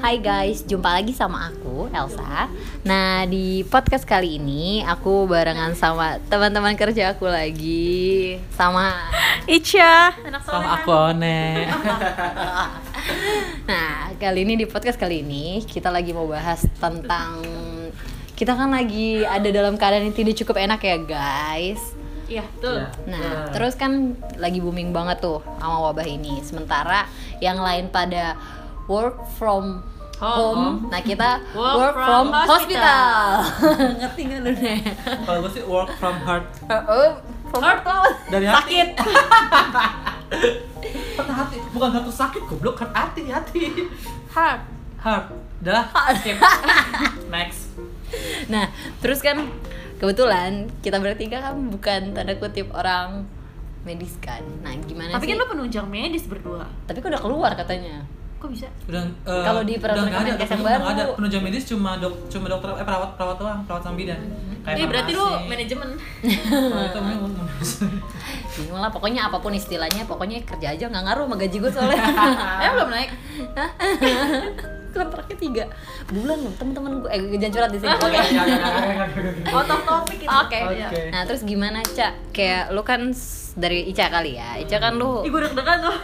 Hai guys, jumpa lagi sama aku Elsa. Nah di podcast kali ini aku barengan sama teman-teman kerja aku lagi, sama Ica, anak sama aku One Nah kali ini di podcast kali ini kita lagi mau bahas tentang kita kan lagi ada dalam keadaan yang tidak cukup enak ya guys. Iya, tuh. Iya. Nah, terus kan lagi booming banget tuh sama wabah ini. Sementara yang lain pada work from home, Home. nah kita Work work, from from, hospital. Ngerti nggak lu nih? Kalau gue sih work from heart Oh, from Heart. heart. dari hati. Sakit. Patah hati, bukan satu sakit goblok, kan hati hati. Hard. Heart. Dah. Next. Nah, terus kan kebetulan kita bertiga kan bukan tanda kutip orang medis kan. Nah, gimana Tapi sih? kan lo penunjang medis berdua. Tapi kok udah keluar katanya. Kok bisa? Udah eh, Kalau di peraturan udah nggak ada, Kemenkes yang baru. ada. Penunjang medis cuma dok cuma dokter eh perawat perawat doang, perawat sama bidan. Kayak Iya, berarti lu manajemen. Itu Bingung lah, pokoknya apa pun istilahnya, pokoknya kerja aja nggak ngaruh sama gaji gue soalnya. Eh, belum naik. kontraknya tiga bulan loh temen-temen gue eh jangan curhat di sini Out of topic itu. oke Iya. Oke. nah terus gimana cak kayak lu kan dari Ica kali ya Ica kan lu Ih, gue deg-degan tuh.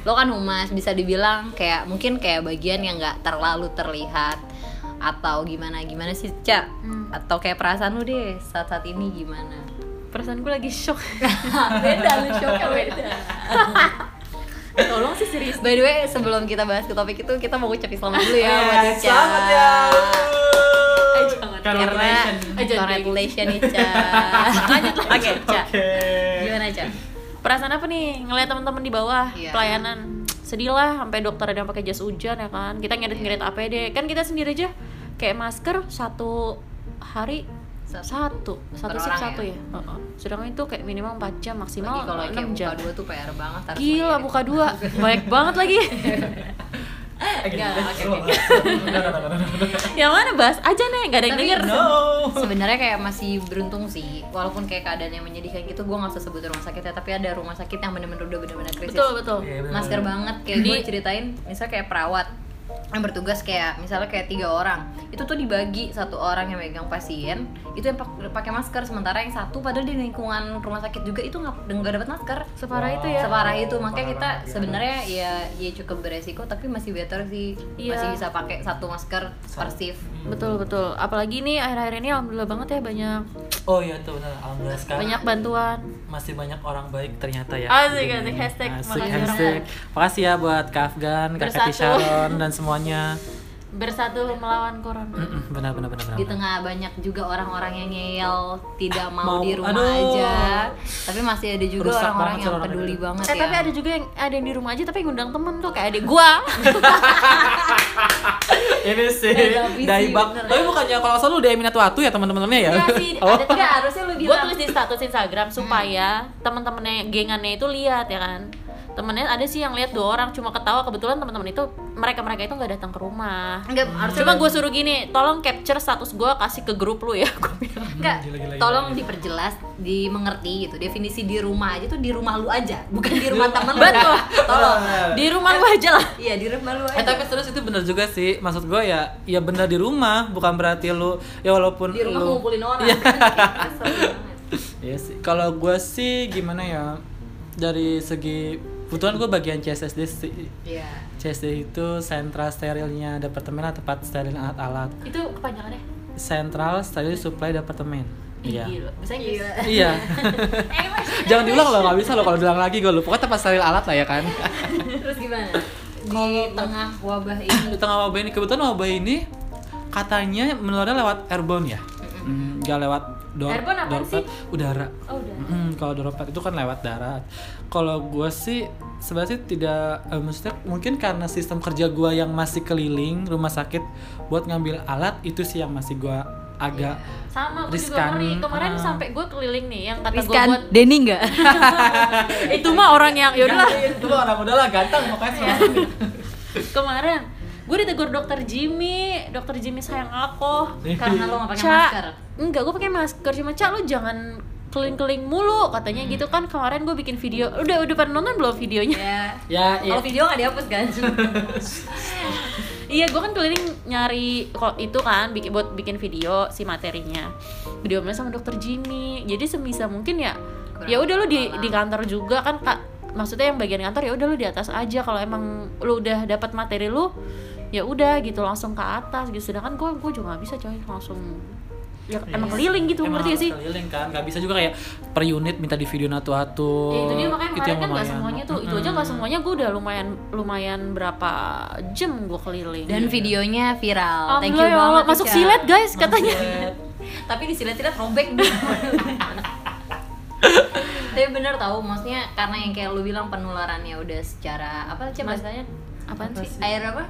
Lo kan humas bisa dibilang kayak mungkin kayak bagian yang nggak terlalu terlihat atau gimana gimana sih cak Hmm. atau kayak perasaan lu deh saat saat ini gimana Perasaan gue lagi shock. beda lu shocknya beda Tolong sih serius. by the way sebelum kita bahas ke topik itu kita mau ucapin selamat dulu ya buat Ica Selamat ya. Eh, jangan. karena Congratulations. Ica Lanjut lah. oke Ica gimana Ica Perasaan apa nih ngeliat teman-teman di bawah Iya. pelayanan? Sedih lah sampai dokter ada yang pakai jas hujan ya kan. Kita ngirit-ngirit Iya. APD. Kan kita sendiri aja kayak masker satu hari Satu. satu satu satu ya? ya, Heeh. sedangkan itu kayak minimal 4 jam maksimal Lagi kalau kayak 6 buka jam dua tuh PR banget gila buka dua banyak banget lagi Enggak, next. oke, yang mana bahas aja nih nggak ada yang denger. No. sebenarnya kayak masih beruntung sih. Walaupun kayak keadaan yang menyedihkan gitu gue nggak usah sebut rumah sakit ya. Tapi ada rumah sakit yang bener-bener udah bener-bener krisis betul betul. Iya, masker banget kayak gue ceritain. Misal kayak perawat yang bertugas kayak misalnya kayak tiga orang itu tuh dibagi satu orang yang megang pasien itu yang pak- pakai masker sementara yang satu padahal di lingkungan rumah sakit juga itu nggak nggak dapat masker separah Wow. itu ya separah itu makanya kita ya. sebenarnya ya ya cukup beresiko tapi masih better sih Iya. masih bisa pakai satu masker per shift betul betul apalagi nih akhir-akhir ini alhamdulillah banget ya banyak Oh iya tuh benar. Alhamdulillah sekarang banyak bantuan masih banyak orang baik ternyata ya. Asik, asik. ini. Hashtag, Asik, hashtag. Makasih ya buat Kak Afgan, Kak Kati Bersatu. Sharon dan semuanya. Bersatu melawan corona Benar benar benar benar. di tengah banyak juga orang-orang yang ngeyel tidak mau, Mau- di rumah aduh. aja tapi masih ada juga orang-orang yang orang peduli itu. banget eh ya tapi ada juga yang ada yang di rumah aja tapi ngundang temen tuh kayak adik gua Ini sih Daibak. Tapi bukannya kalau selalu udah Minatuatu ya teman-temannya ya? Iya sih, Oh. ada Enggak, harusnya lu gue bilang tulis di status Instagram supaya teman-temannya gengannya itu lihat ya kan temennya ada sih yang lihat dua orang cuma ketawa. Kebetulan teman-teman itu mereka mereka itu nggak datang ke rumah. Enggak harusnya cuma lu- gue suruh gini tolong capture status gue kasih ke grup lu ya gue bilang. Enggak Gila, gila, gila, tolong diperjelas dimengerti gitu. Definisi di rumah aja tuh di rumah lu aja bukan di rumah temen lu. Betul. tolong. Di rumah lu aja lah. Iya di rumah lu aja Eh tapi terus itu bener juga sih. Maksud gue ya Ya bener di rumah Bukan berarti lu Ya walaupun di rumah lu ngumpulin orang. Iya. Iya sih. Kalau gue sih gimana ya Dari segi Kebetulan gue bagian CSSD sih. Iya. CSD itu Sentral Sterilnya Departemen atau Tempat Steril Alat-alat. Itu kepanjangannya? Sentral Steril Supply Departemen. Iya. Gila. Iya. English. Jangan diulang loh, nggak bisa loh kalau diulang lagi gue lupa. Pokoknya tempat steril alat lah ya kan. terus gimana? Di tengah wabah ini. Di tengah wabah ini, kebetulan wabah ini katanya menularnya lewat airborne ya. Hmm, Nggak lewat door, Airborne apaan doorpad, udara. oh udah Mm, kalau doorpad itu kan lewat darat. Kalau gue sih sebenarnya sih tidak, eh, maksudnya mungkin karena sistem kerja gue yang masih keliling rumah sakit buat ngambil alat itu sih yang masih gue agak sama gue juga ngeri. Kemarin Ah. sampai gue keliling nih yang kata gue buat Denny enggak itu mah orang yang yaudahlah. itu orang udah lah ganteng makanya kemarin gue ditegur dokter Jimmy. Dokter Jimmy sayang aku. Karena lo nggak pakai masker? enggak gue pakai masker. Cuma cak lu jangan keling-keling mulu katanya gitu kan. Kemarin gue bikin video. Udah udah pada nonton belum videonya? Ya ya, ya kalau video nggak dihapus kan? Iya gue kan keliling nyari kok itu kan bikin buat bikin video si materinya. Video sama dokter Jimmy. Jadi sebisa mungkin ya ya udah lu di di kantor juga kan kak. Maksudnya yang bagian kantor ya udah lu di atas aja. Kalau emang lu udah dapat materi lu ya udah gitu langsung ke atas gitu. Sedangkan gue gue juga nggak bisa coy. Langsung ya emang keliling gitu Emang ngerti gak harus sih keliling kan. Nggak bisa juga kayak per unit minta di video atu-atu Ya, itu dia makanya kemarin kan nggak lumayan. semuanya tuh. Itu aja nggak semuanya. Gue udah lumayan lumayan berapa jam gue keliling. Dan videonya viral. Thank you ya Allah, banget masuk Ica. silet guys katanya. tapi di silet-silet robek. Tapi bener tau maksudnya karena yang kayak lu bilang penularannya udah secara apa sih bahasanya apaan sih air apa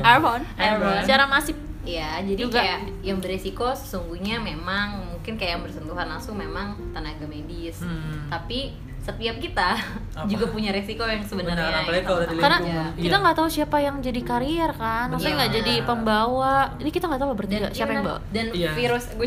airborne Airborne. secara masif Iya, jadi Juga. kayak yang beresiko sesungguhnya memang mungkin kayak yang bersentuhan langsung memang tenaga medis. Hmm. Tapi setiap kita Apa? juga punya resiko yang sebenarnya. Benar, apalagi yang kalau udah di karena. Iya. kita nggak tahu siapa yang jadi karier kan maksudnya Iya. nggak jadi pembawa ini kita nggak tahu loh bertiga dan siapa yang bawa dan Iya. virus gue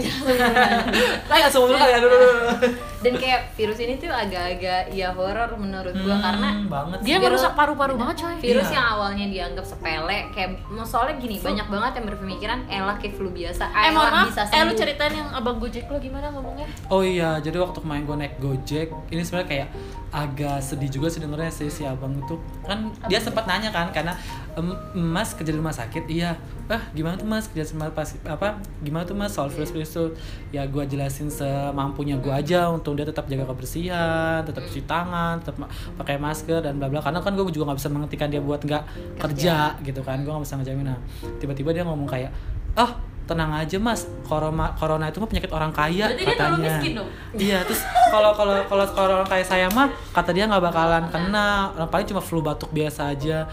Kayak langsung dulu kali ya dulu. dan kayak virus ini tuh agak-agak ya horor menurut gue Hmm, karena banget dia merusak paru-paru banget coy. Virus Iya. yang awalnya dianggap sepele kayak soalnya gini banyak banget yang berpemikiran elah kayak flu biasa eh mohon elah maaf. bisa eh lu sembuh." ceritain yang abang gojek lo gimana ngomongnya? Oh iya, jadi waktu kemarin gue naik Gojek, ini sebenarnya kayak agak sedih juga sih dengernya sih si abang itu. Kan dia sempat nanya kan karena "Em, Mas kerja di rumah sakit, iya. Ah gimana tuh Mas kerja sama pas apa? Gimana tuh Mas soal virus virus tuh? Ya gue jelasin semampunya gue aja untuk dia tetap jaga kebersihan, tetap cuci tangan, tetap ma- pakai masker dan bla bla. Karena kan gue juga nggak bisa menghentikan dia buat nggak kerja gitu kan, gue nggak bisa ngejamin. Nah tiba-tiba dia ngomong kayak, ah tenang aja mas corona corona itu mah penyakit orang kaya Berarti katanya terlalu miskin dong? iya terus kalau kalau kalau orang kayak saya mah kata dia nggak bakalan kena orang paling cuma flu batuk biasa aja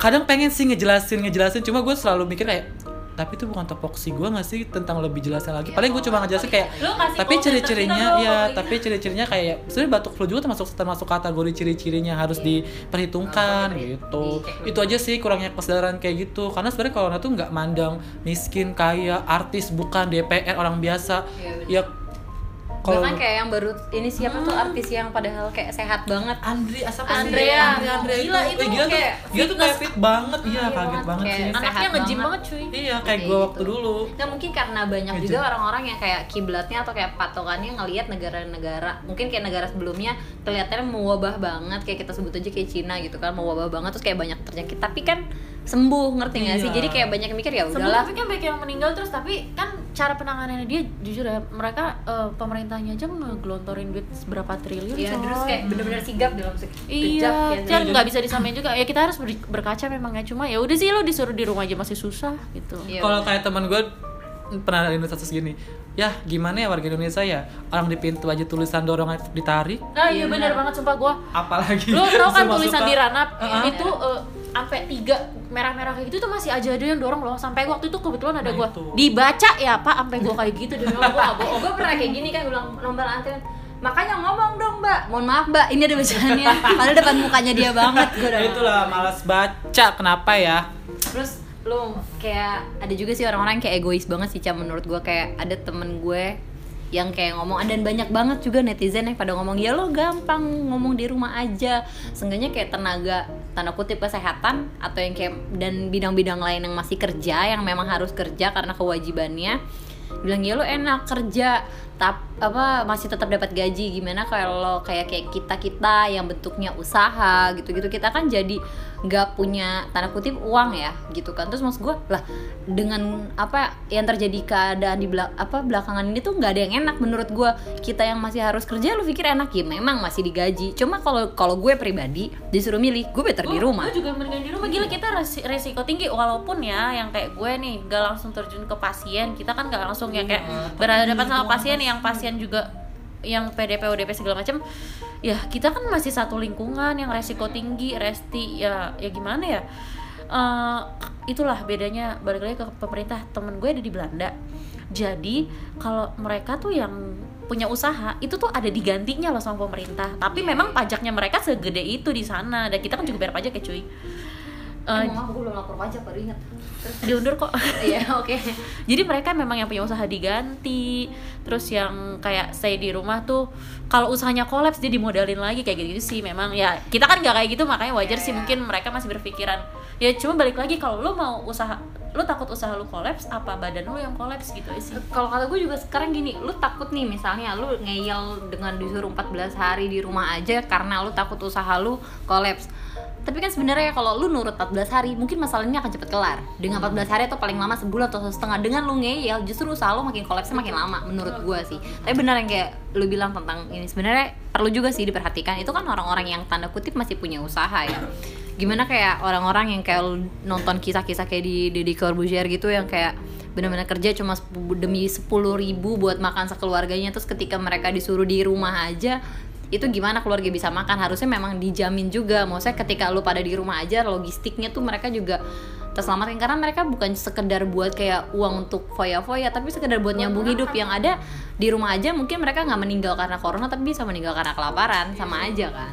kadang pengen sih ngejelasin ngejelasin. Cuma gue selalu mikir kayak tapi itu bukan topoksi gue nggak sih tentang lebih jelasnya lagi? Paling gue cuma ngejelasin kayak tapi ciri-cirinya ya gitu. tapi ciri-cirinya kayak sebenarnya batuk flu juga termasuk termasuk kategori ciri-cirinya harus diperhitungkan gitu. Dicek. itu aja sih kurangnya kesadaran kayak gitu. Karena sebenarnya corona tuh nggak mandang miskin kaya artis bukan DPR orang biasa. Iya, ya kalau bahkan kayak yang baru ini siapa tuh artis yang padahal kayak sehat banget. Andri asap Andrea. Andrea, Andrea Gila, itu, itu Eh, gila tuh, kayak dia tuh kayak fit banget iya Iya kaget banget, sih. anaknya nge-gym banget. cuy. Iya kayak Kayak gue gitu. waktu dulu. Nah mungkin karena banyak juga orang-orang yang kayak kiblatnya atau kayak patokannya ngelihat negara-negara. Mungkin kayak negara sebelumnya kelihatannya mewabah banget kayak kita sebut aja kayak Cina gitu kan mewabah banget terus kayak banyak terjangkit. Tapi kan sembuh ngerti nggak sih Iya. jadi kayak banyak yang mikir ya Sembuh udahlah tapi kan banyak yang meninggal terus tapi kan cara penanganannya dia jujur ya mereka eh, pemerintahnya aja ngegelontorin duit berapa triliun ya coy. terus kayak bener-bener sigap dalam sekejap Iya, ya. kan nggak bisa disamain juga. Ya kita harus ber- berkaca memang ya cuma ya udah sih lo disuruh di rumah aja masih susah gitu. Iya. kalau kayak teman gue pernah ada status gini ya gimana ya warga Indonesia ya orang di pintu aja tulisan dorong ditarik Nah, Iya, iya benar banget sumpah gua. apalagi Lo tau kan tulisan di ranap Uh-uh. itu eh, sampai tiga merah-merah kayak gitu tuh masih aja ada yang dorong loh. Sampai waktu itu kebetulan ada Nah, gua itu. dibaca ya Pak sampai gua kayak gitu. Demi Allah gua bohong. gue pernah kayak gini kan bilang nomor antrian. Makanya ngomong dong mbak. Mohon maaf mbak ini ada bacaannya. Padahal depan mukanya dia banget gue Ya itulah malas baca kenapa ya? Terus lu kayak ada juga sih orang-orang yang kayak egois banget sih Cam menurut gue kayak ada temen gue yang kayak ngomong dan banyak banget juga netizen yang pada ngomong ya lo gampang ngomong di rumah aja. Seenggaknya kayak tenaga tanda kutip kesehatan atau yang kayak dan bidang-bidang lain yang masih kerja yang memang harus kerja karena kewajibannya. Bilang ya lo enak kerja tap apa masih tetap dapat gaji. Gimana kalau kayak kayak kita kita yang bentuknya usaha gitu gitu kita kan jadi nggak punya tanda kutip uang ya gitu kan. Terus maksud gue lah dengan apa yang terjadi keadaan di belak apa belakangan ini tuh nggak ada yang enak menurut gue kita yang masih harus kerja lu pikir enak? Ya memang masih digaji. Cuma kalau kalau gue pribadi disuruh milih gue better di Gua- rumah. Gua juga mendingan di rumah. Gila kita resi- resiko tinggi. Walaupun ya yang kayak gue nih gak langsung terjun ke pasien kita kan gak langsung ya kayak berhadapan sama pasien yang pasien juga yang PDP ODP segala macam ya kita kan masih satu lingkungan yang resiko tinggi resti ya ya gimana ya? Eh, itulah bedanya balik lagi ke pemerintah temen gue ada di Belanda. Jadi kalau mereka tuh yang punya usaha itu tuh ada digantinya loh sama pemerintah. Tapi memang pajaknya mereka segede itu di sana dan kita kan juga bayar pajak ya cuy Eh, maaf gue belum lapor pajak baru ingat. Terus diundur kok. Iya oke. Jadi mereka memang yang punya usaha diganti. Terus yang kayak stay di rumah tuh kalau usahanya kolaps dia dimodalin lagi. Kayak gitu, sih memang. Ya kita kan nggak kayak gitu makanya wajar Iya, sih iya. mungkin mereka masih berpikiran. Ya cuma balik lagi kalau lu mau usaha lu takut usaha lu kolaps apa badan lu yang kolaps gitu sih? Kalau kata gue juga sekarang gini lu takut nih misalnya lu ngeyel dengan disuruh 14 hari di rumah aja karena lu takut usaha lu kolaps tapi kan sebenarnya kalau lu nurut 14 hari mungkin masalahnya akan cepet kelar. Dengan 14 hari atau paling lama sebulan atau setengah dengan lu ngeyel justru usaha lu makin kolapsnya makin lama menurut gue sih. Tapi benar yang kayak lu bilang tentang ini sebenarnya perlu juga sih diperhatikan. Itu kan orang-orang yang tanda kutip masih punya usaha ya. Gimana kayak orang-orang yang kayak lu nonton kisah-kisah kayak di Deddy Corbuzier gitu yang kayak benar-benar kerja cuma demi sepuluh ribu buat makan sekeluarganya terus ketika mereka disuruh di rumah aja itu gimana keluarga bisa makan? Harusnya memang dijamin juga. Maksudnya ketika lu pada di rumah aja logistiknya tuh mereka juga terselamatkan. Karena mereka bukan sekedar buat kayak uang untuk foya-foya tapi sekedar buat nyambung hidup. yang ada di rumah aja mungkin mereka nggak meninggal karena corona tapi bisa meninggal karena kelaparan. Sama aja kan.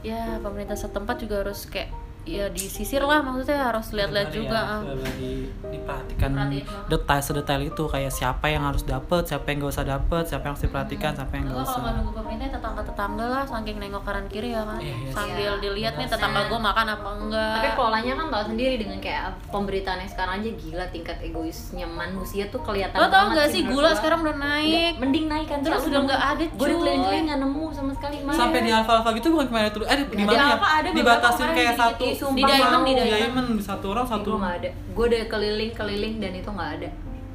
Ya pemerintah setempat juga harus kayak ya disisir lah maksudnya harus lihat-lihat juga ya, ah. benar di- diperhatikan detail sedetail itu kayak siapa yang harus dapet siapa yang gak usah dapet siapa yang harus diperhatikan siapa yang Enggak gak kalau usah. nggak nunggu pemerintah tetangga-tetangga lah saking nengok kanan kiri ya kan? Iya, iya. sambil Iya. dilihat nih tetangga gue makan apa enggak. Tapi polanya kan tau sendiri dengan kayak pemberitaan yang sekarang aja gila tingkat egoisnya manusia tuh kelihatan lo tau nggak sih gula sekarang udah naik. Mending naik kan Terus udah nggak ada, gue keliling-keliling nggak nemu sama sekali Mas. sampai di alfa alfa gitu bukan kemarin itu eh di Di mana ya? Kemarin kayak satu sumpah di Diamond, mau, di Diamond. Diamond, satu orang satu gue nggak ada. Gue udah keliling-keliling dan itu nggak ada.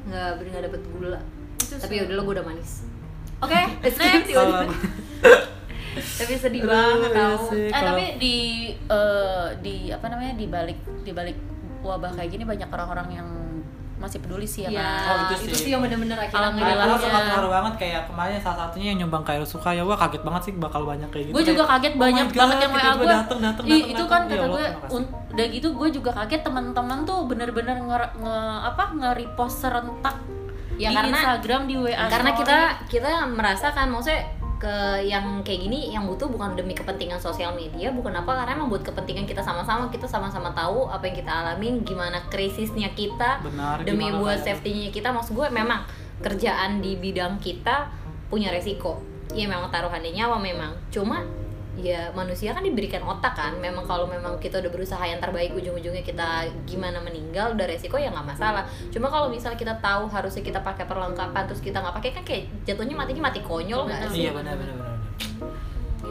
Nggak nggak dapet gula. Tapi ya udah lo gue udah manis. Oke next. Kalau- tapi sedih banget iya tau. eh Kalau- tapi di eh, di apa namanya di balik di balik wabah kayak gini banyak orang-orang yang masih peduli sih ya, ya kan Oh, itu itu, sih. sih yang bener-bener akhirnya Alhamdulillah. Aku Iya. suka terharu banget kayak kemarin salah satunya yang nyumbang kayak suka ya wah kaget banget sih bakal banyak kayak gitu. gue juga kaget oh banyak my God, banget yang WA tiba-tiba gue dateng, dateng, Ih, dateng, itu kan Ya kata gue udah gitu gue juga kaget teman-teman tuh bener-bener nge, nge- apa nge-repost serentak Ya, di karena- Instagram di WA karena kita kita merasakan maksudnya ke yang kayak gini yang butuh bukan demi kepentingan sosial media bukan apa karena emang buat kepentingan kita sama-sama kita sama-sama tahu apa yang kita alamin gimana krisisnya kita Benar, demi gimana buat safety-nya kita. Maksud gue memang kerjaan di bidang kita punya resiko. Ya memang taruhannya nyawa memang. Cuma ya manusia kan diberikan otak kan. Memang kalau memang kita udah berusaha yang terbaik ujung-ujungnya kita gimana meninggal udah resiko ya nggak masalah. Cuma kalau misalnya kita tahu harusnya kita pakai perlengkapan terus kita nggak pakai kan kayak jatuhnya matinya mati konyol nggak sih? Iya benar benar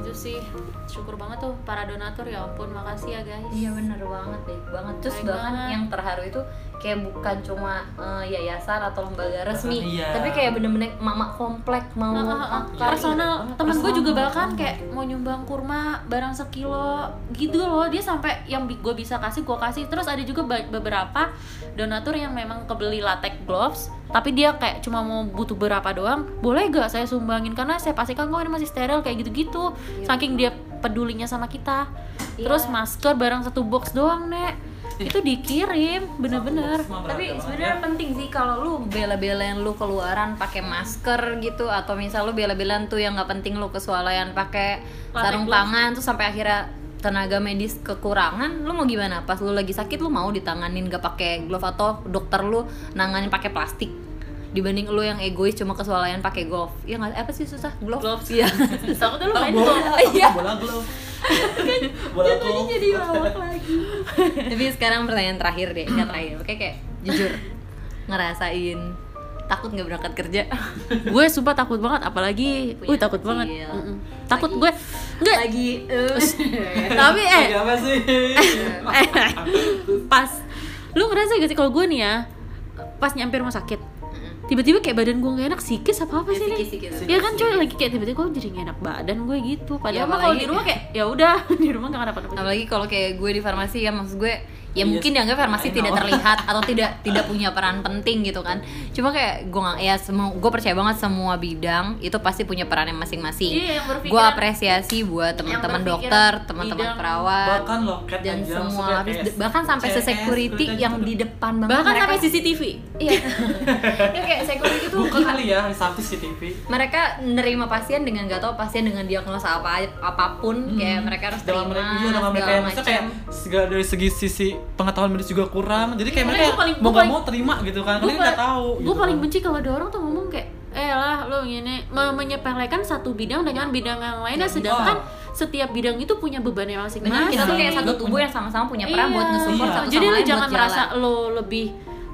gitu sih syukur banget tuh para donatur ya ampun makasih ya guys Iya bener banget deh banget terus Baik bahkan banget. yang terharu itu kayak bukan cuma eh, yayasan atau lembaga resmi Iya. tapi kayak bener-bener mama komplek mau Ah, ah, ah. makan. personal banget, temen gue juga bahkan kayak mau nyumbang kurma barang sekilo gitu loh dia sampai yang gue bisa kasih gue kasih terus ada juga beberapa donatur yang memang kebeli latex gloves tapi dia kayak cuma mau butuh berapa doang boleh gak saya sumbangin? Karena saya pastikan kok ini masih steril kayak gitu-gitu. Saking dia pedulinya sama kita. Iya. terus masker barang satu box doang nek. Itu dikirim bener-bener. Tapi sebenarnya penting sih kalau lu bela-belain lu keluaran pakai masker gitu atau misal lu bela-belain tuh yang nggak penting lu kesualayan pakai sarung tangan tuh sampai akhirnya tenaga medis kekurangan lu mau gimana? Pas lu lagi sakit lu mau ditanganin gak pakai glove atau dokter lu nanganin pakai plastik dibanding lu yang egois cuma kesualayan pakai glove. Ya nggak? Apa sih susah? Glove? Gloves. iya. Takut lu main bola, golf. Iya. bola glove. bola glove. jadi lawak lagi. Tapi sekarang pertanyaan terakhir deh nggak terakhir. Oke kayak jujur ngerasain takut nggak berangkat kerja? Gue sumpah takut banget apalagi Punya uh takut kecil. banget takut Lagi- gue enggak lagi eh, tapi eh. apa sih? pas lu ngerasa gak sih kalau gue nih ya pas nyampe rumah sakit tiba-tiba kayak badan gue gak enak sikis apa apa Ya, sih nih sikis, sikis. ya kan coy lagi kayak tiba-tiba gue jadi gak enak badan gue gitu. Padahal Ya, mah kalau di rumah kayak ya udah di rumah gak kenapa-napa apalagi kalau kayak gue di farmasi ya maksud gue ya Iya mungkin dianggap farmasi tidak terlihat atau tidak tidak punya peran penting gitu kan. Cuma kayak gue nggak ya semua gue percaya banget semua bidang itu pasti punya peran yang masing-masing. Iya, yang berpikiran- gue apresiasi buat teman-teman dokter teman-teman perawat Bahkan loket dan semua kayak bahkan sampai se CS, security udah yang gitu. di depan banget bahkan mereka- sampai CCTV iya. Ya kayak security itu Bukan kali ya, Sabtu CCTV. mereka nerima pasien dengan gak tau pasien dengan diagnosa apa apa pun kayak mereka harus terima mereka, iya, dengan mereka segala kayak dari segi sisi pengetahuan medis juga kurang. Jadi kayak Iya, mereka paling- mau paling- mau terima gitu kan. karena nggak tahu gue gitu paling kan. benci kalau ada orang tuh ngomong kayak eh lah lo gini. Me- menyepelekan satu bidang dengan bidang yang lainnya sedangkan setiap bidang itu punya bebannya masing-masing. Benar, kita tuh kayak Iya. satu tubuh yang sama-sama punya peran buat nge-support Iya. satu jadi lain jangan merasa lo lebih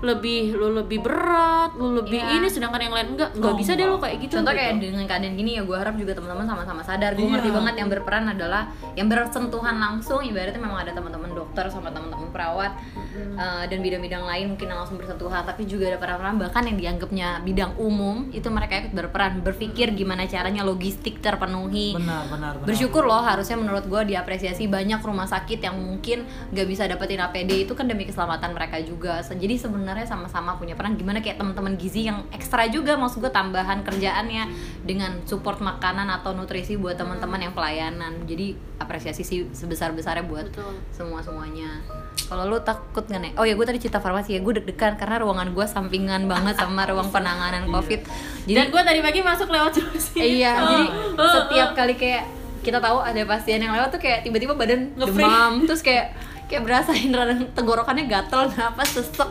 lebih lo lebih berat lo lebih Iya. ini sedangkan yang lain enggak. Nggak Oh, bisa deh lo enggak. kayak gitu. Contoh gitu. kayak dengan keadaan gini ya gue harap juga teman-teman sama-sama sadar. Gue Iya. ngerti banget yang berperan adalah yang bersentuhan langsung. Ibaratnya memang ada teman-teman dokter sama teman-teman perawat eh, dan bidang-bidang lain mungkin yang langsung bersentuhan. Tapi juga ada peran-peran bahkan yang dianggapnya bidang umum itu mereka ikut berperan. Berpikir gimana caranya logistik terpenuhi. Benar benar benar. Bersyukur loh harusnya menurut gue diapresiasi banyak rumah sakit yang mungkin gak bisa dapetin APD itu kan demi keselamatan mereka juga. Jadi sebenarnya sama-sama punya peran. Gimana kayak teman-teman gizi yang ekstra juga maksud gue tambahan kerjaannya dengan support makanan atau nutrisi buat teman-teman yang pelayanan. Jadi apresiasi sih sebesar besarnya buat Betul. semua semuanya kalau lu takut nggak nih oh ya gue tadi cerita farmasi ya. Gue deg-degan karena ruangan gue sampingan banget sama ruang penanganan covid. Dan jadi gue tadi pagi masuk lewat sih Iya, Oh, jadi oh, setiap oh. kali kayak kita tahu ada pasien yang lewat tuh kayak tiba-tiba badan demam, terus kayak kayak berasain radang tenggorokannya gatel, napas sesek,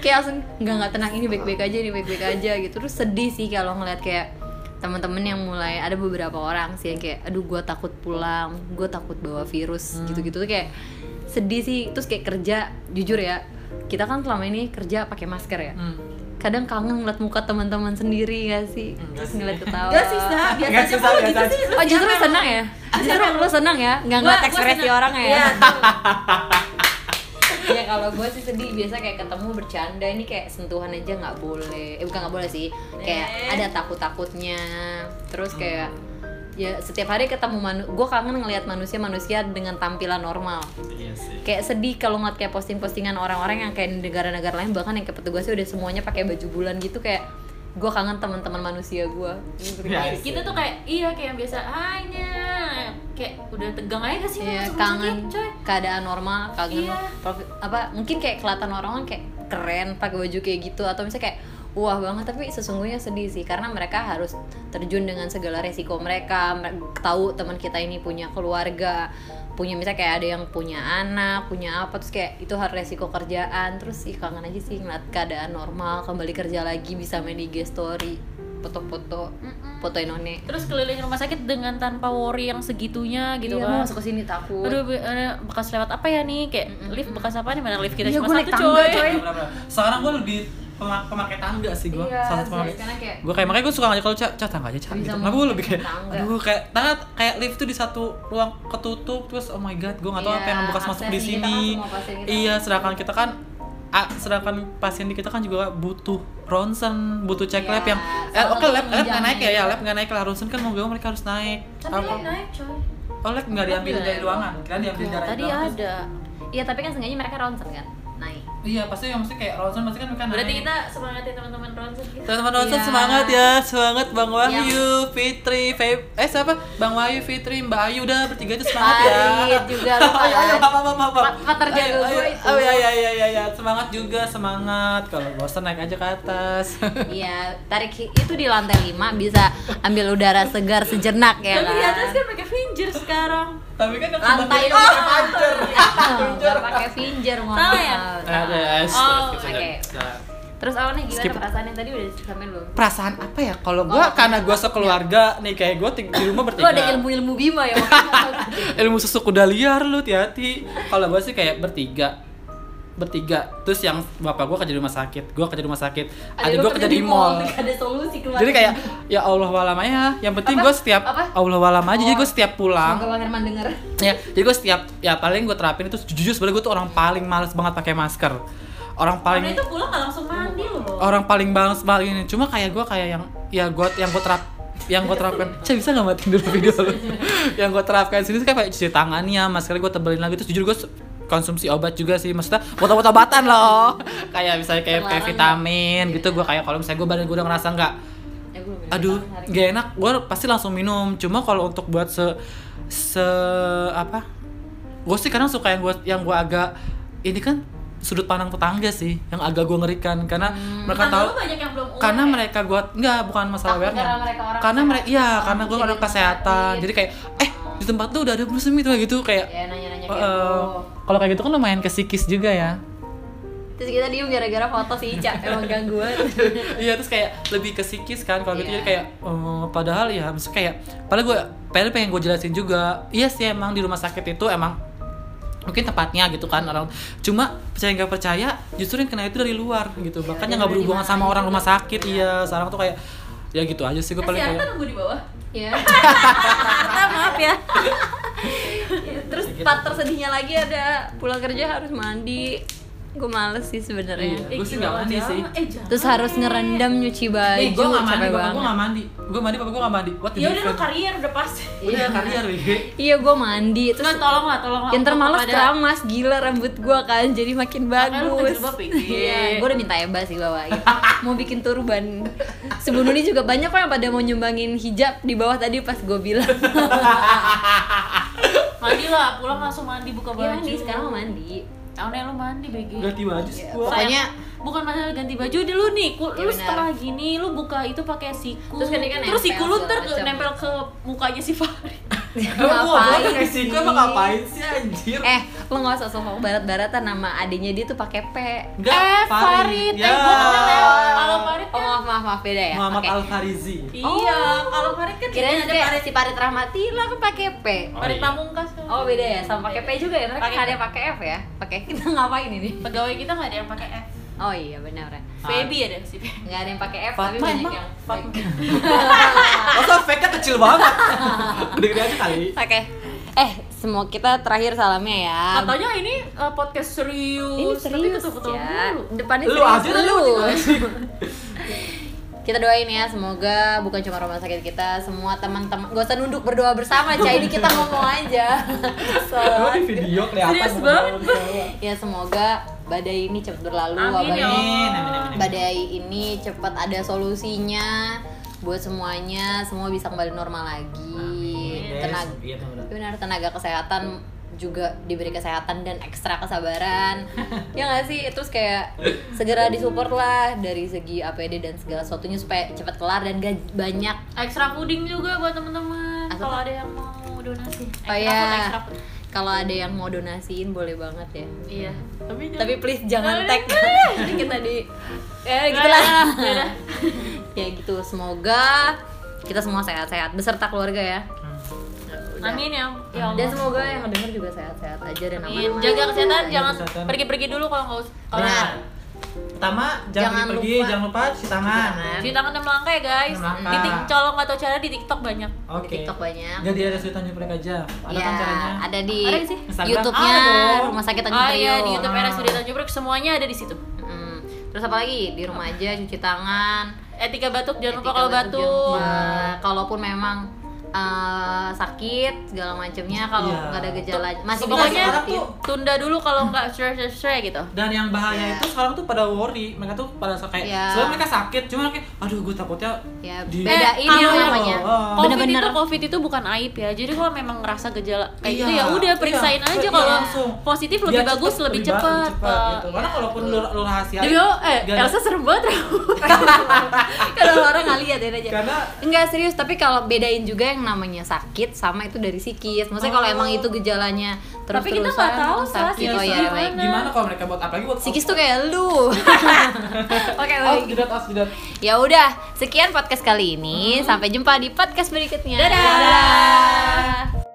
kayak langsung nggak nggak tenang ini baik-baik aja, ini baik-baik aja gitu. Terus sedih sih kalau ngeliat kayak teman-teman yang mulai ada beberapa orang sih yang kayak aduh gue takut pulang gue takut bawa virus gitu-gitu tuh kayak sedih sih terus kayak kerja jujur ya kita kan selama ini kerja pakai masker ya Hmm. kadang kangen ngeliat muka teman-teman sendiri gak sih terus ngeliat ketawa Enggak sih, Sa. Kalau biasa gitu aja. sih Oh justru lu senang ya? Justru lu senang ya? Nggak Gua- ngeliat ekspresi orangnya ya? Kalau gue sih sedih biasa kayak ketemu bercanda ini kayak sentuhan aja nggak boleh. Eh bukan nggak boleh sih kayak Eh. ada takut takutnya terus kayak ya setiap hari ketemu manu gue kangen ngelihat manusia manusia dengan tampilan normal. Iya sih. Kayak sedih kalau ngeliat kayak posting-postingan orang-orang yang kayak di negara-negara lain bahkan yang kayak petugasnya udah semuanya pakai baju bulan gitu kayak gue kangen teman-teman manusia gue Iya, kita tuh kayak iya kayak yang biasa hanya kayak udah tegang aja sih Iya, masuk kangen. sakit, coy? Keadaan normal, kangen. Iya. apa mungkin kayak kelihatan orang kan kayak keren pakai baju kayak gitu atau misalnya kayak wah banget tapi sesungguhnya sedih sih karena mereka harus terjun dengan segala resiko mereka, Mere- tahu teman kita ini punya keluarga, punya misalnya kayak ada yang punya anak, punya apa terus kayak itu harus resiko kerjaan, terus ih kangen aja sih ngeliat keadaan normal, kembali kerja lagi bisa main di IG story, foto-foto, foto inone. terus keliling rumah sakit dengan tanpa worry yang segitunya gitu iya, kan mau masuk ke sini takut. aduh be- ada bekas lewat apa ya nih kayak lift bekas apa nih mana lift kita Iya, cuma satu naik tangga, coy, coy. Sekarang gue lebih pema- pemakai tangga sih gue Iya, salah satu pemakai. kayak gue kayak makanya gue suka ngajak kalau cak tangga aja Bisa gitu. kenapa gue lebih kayak tangga. aduh kayak tangga kayak lift tuh di satu ruang ketutup terus oh my god gue nggak tahu Iya, apa yang bekas masuk di sini. kan kita iya kan- sedangkan kita kan ah, sedangkan pasien di kita kan juga butuh ronsen butuh cek Iya, lab yang eh, oke satu lab lab nggak naik ya ya lab nggak naik lah. Ronsen kan mau gak mereka harus naik. Tapi lab naik coy. Oh lab nggak diambil dari ruangan? kira diambil Oh, dari tadi ruangan. ada. Iya tapi kan sengaja mereka ronsen kan. Iya pasti yang mesti kayak ronsen pasti kan naik berarti kita semangatin teman-teman ronsen gitu Teman-teman Ronsen Iya. semangat ya, semangat Bang Wahyu, Fitri, Feb, eh siapa? Bang Wahyu, Fitri, Mbak Ayu udah bertiga itu semangat ya. Farid juga lupa Ayo, ayo, kan. terjaga Ayo, ayo. gue itu. Oh iya iya iya iya iya, semangat juga, semangat. Kalau bosan naik aja ke atas. Iya tarik itu di lantai 5 bisa ambil udara segar sejenak ya tapi kan. di atas kan pakai finger sekarang Tapi kan yang lantai sebenarnya- dong pager. Enggak pakai finger Salah ya? Ada, Oh, oke. Terus awalnya gimana Skip. perasaannya tadi udah sampai belum? Perasaan apa ya? Kalau gua Oh, karena gua sekeluarga nih kayak gua di rumah Lu bertiga. ada ilmu-ilmu bima ya ilmu susu kuda liar lu hati-hati kalau gue sih kayak bertiga bertiga. Terus yang bapak gue kerja di rumah sakit gue kerja di rumah sakit adik gue kerja di mall. Gak ada solusi keluar. jadi kayak ya Allah walam aja. Yang penting gue setiap Apa? Allah walam aja. Jadi Oh. gue setiap pulang. Semoga Bang Herman denger. ya jadi gue setiap ya paling gue terapin itu jujur sebenarnya gue tuh orang paling males banget pakai masker. Orang Karena paling itu pulang langsung mandi loh orang paling males banget ini cuma kayak gue kayak yang ya gue yang gue terap yang gue terapkan. Cah bisa nggak matiin dulu video lu? Yang gue terapkan sini tuh kayak cuci tangannya maskernya gue tebelin lagi. Terus jujur gue konsumsi obat juga sih maksudnya obat-obatan loh. Kayak misalnya kayak, kayak vitamin gitu gue kayak kalau misalnya gue badan gue udah ngerasa nggak Ya, aduh gak enak gue pasti langsung minum. Cuma kalau untuk buat se se apa gue sih kadang suka yang gue yang gue agak ini kan sudut pandang tetangga sih yang agak gue ngerikan. Karena mereka Karena tahu karena ya? mereka gue nggak bukan masalah awareness. karena mereka mereka iya karena gue orang kesehatan. jadi kayak eh di tempat tuh udah ada musim itu gitu kayak Ya nanya-nanya gitu. Eh, kalau kayak gitu kan lumayan ke psikis juga ya Terus kita diem gara-gara foto si Ica emang gangguan. iya terus kayak lebih ke psikis kan kalau gitu Iya. jadi kayak eh, padahal ya maksudnya kayak padahal gue padahal pengen gue jelasin juga iya sih emang di rumah sakit itu emang mungkin tempatnya gitu kan orang cuma percaya nggak percaya justru yang kena itu dari luar gitu makanya nggak dari berhubungan mana sama orang gitu. rumah sakit iya sekarang tuh kayak ya gitu aja sih gue paling kayak nunggu di bawah. ya. Maaf ya. Terus part tersedihnya lagi ada pulang kerja harus mandi. Gue males sih sebenarnya. Iya. Gua sih nggak mandi sih. Eh. Terus harus ngerendam nyuci baju. Nih, gue nggak mandi, bapak gue nggak mandi. Gue mandi, bapak gue nggak mandi. What Ya udah lu karier udah pasti. Udah karier. Iya gue mandi. Terus Cuman tolong lah, tolong lah. yang termales keramas gila rambut gue kan jadi makin bagus. Iki. Iya, gue udah minta Eba sih bawain. mau bikin turban. Sebelum ini juga banyak kok yang pada mau nyumbangin hijab di bawah tadi pas gue bilang. Mandi lah, pulang langsung mandi buka baju. Iya mandi sekarang mau mandi. Tahun yang lu mandi BG. Ganti baju sih Iya, gue. pokoknya bukan masalah ganti baju dulu nih ku, Iya, lu gini lu buka itu pakai siku Terus kan kan terus nempel siku lu ntar nempel ke mukanya si Fahri Ngapain gue ngasih gue sih? ngapain sih anjir? Eh, lo gak usah sosok barat-baratan nama adiknya dia tuh pakai P. Enggak, eh Farid Ya. eh gua kenal ya kalau Farid Oh kan maaf maaf maaf beda ya. Muhammad Oke. Al Farizi. iya kalau Farid kan Kirain ada Farid si Parit Rahmatila kan pakai P. Oh, Farid iya. Pamungkas Oh beda ya, sama pakai P juga ya. Mereka Pakai ada yang pakai F ya. Pakai kita ngapain ini? pegawai kita nggak ada yang pakai F Oh iya benar ya. Feby ada si Feby Nggak ada yang pakai F tapi Fatma banyak emang? yang Fatma. Masa fake-nya kecil banget? Gede-gede aja kali. Oke. Eh, semua kita terakhir salamnya ya. katanya ini uh, podcast serius Ini tapi serius ketawa-ketawa ya. mulu. Depannya Lu serius aja lu. kita doain ya semoga bukan cuma rumah sakit kita semua teman-teman gak usah nunduk berdoa bersama Cah ini kita ngomong aja Lu di video kelihatan. Banget. ya semoga badai ini cepat berlalu Amin wabah ya Amin, amin, amin. badai ini cepat ada solusinya buat semuanya semua bisa kembali normal lagi. Amin. tenaga Yes, iya, benar. tenaga kesehatan juga diberi kesehatan dan ekstra kesabaran. Ya nggak sih? Terus kayak segera disupport lah dari segi APD dan segala sesuatunya supaya cepat kelar dan gak banyak. Extra puding juga buat teman-teman kalau ada yang mau donasi. Oh Extra ya food, extra food. Kalau ada yang mau donasiin boleh banget ya. Iya tapi tapi please jangan Jangan tag. Nanti kita di ya gitu lah. ya gitu. Semoga kita semua sehat-sehat. Beserta keluarga ya. Udah. amin ya ya Allah. dan semoga yang ngedenger juga sehat-sehat aja dan Amin. aman-aman Jaga kesehatan, jangan pergi-pergi dulu kalau nggak usah. Benar. Pertama, jangan, Jangan pergi, lupa. jangan lupa cuci tangan. Cuci tangan dan melangkah ya guys. Dan melangkah. Di tik kalau nggak tahu cara di TikTok banyak. Oke. Di TikTok banyak. Gak di RSUD Tanjung Priok aja. Ada ya, kan caranya? ada di Ada sih? YouTube-nya Ada. Rumah Sakit Tanjung Ah Priok. iya di YouTube Ah. RSUD Tanjung Priok semuanya ada di situ. Mm. Terus apa lagi? Di rumah aja cuci tangan. Etika batuk jangan lupa kalau batuk batuk. lupa. Kalaupun memang eh, sakit segala macamnya kalau Iya. nggak ada gejala masih bisa Pokoknya Tunda dulu kalau nggak stress stress stress gitu. dan yang bahaya Iya. itu sekarang tuh pada worry mereka tuh pada kayak Iya. sebenarnya mereka sakit cuma kayak aduh gue takutnya ya di- bedain Eh, yang kalau- namanya Oh. Covid bener-bener itu Covid itu bukan aib ya. Jadi kalau memang ngerasa gejala kayak Iya, gitu ya udah periksain iya, aja iya, kalau langsung. positif lebih cepet, bagus lebih cepat. gitu. karena kalaupun lu, lu rahasia oh, eh Elsa serem banget. kalau orang nggak lihat ya aja karena Enggak serius, tapi kalau bedain juga yang namanya sakit sama itu dari psikis. Maksudnya kalau Oh. emang itu gejalanya terus Tapi kita nggak tahu, Sa, sakit. Oh iya, gimana. baik. gimana kalau mereka buat apalagi buat Psikis tuh kayak lu. Oke, oh oh tidak Ya udah, sekian podcast kali ini. Sampai jumpa di podcast berikutnya. Dadah. Dadah.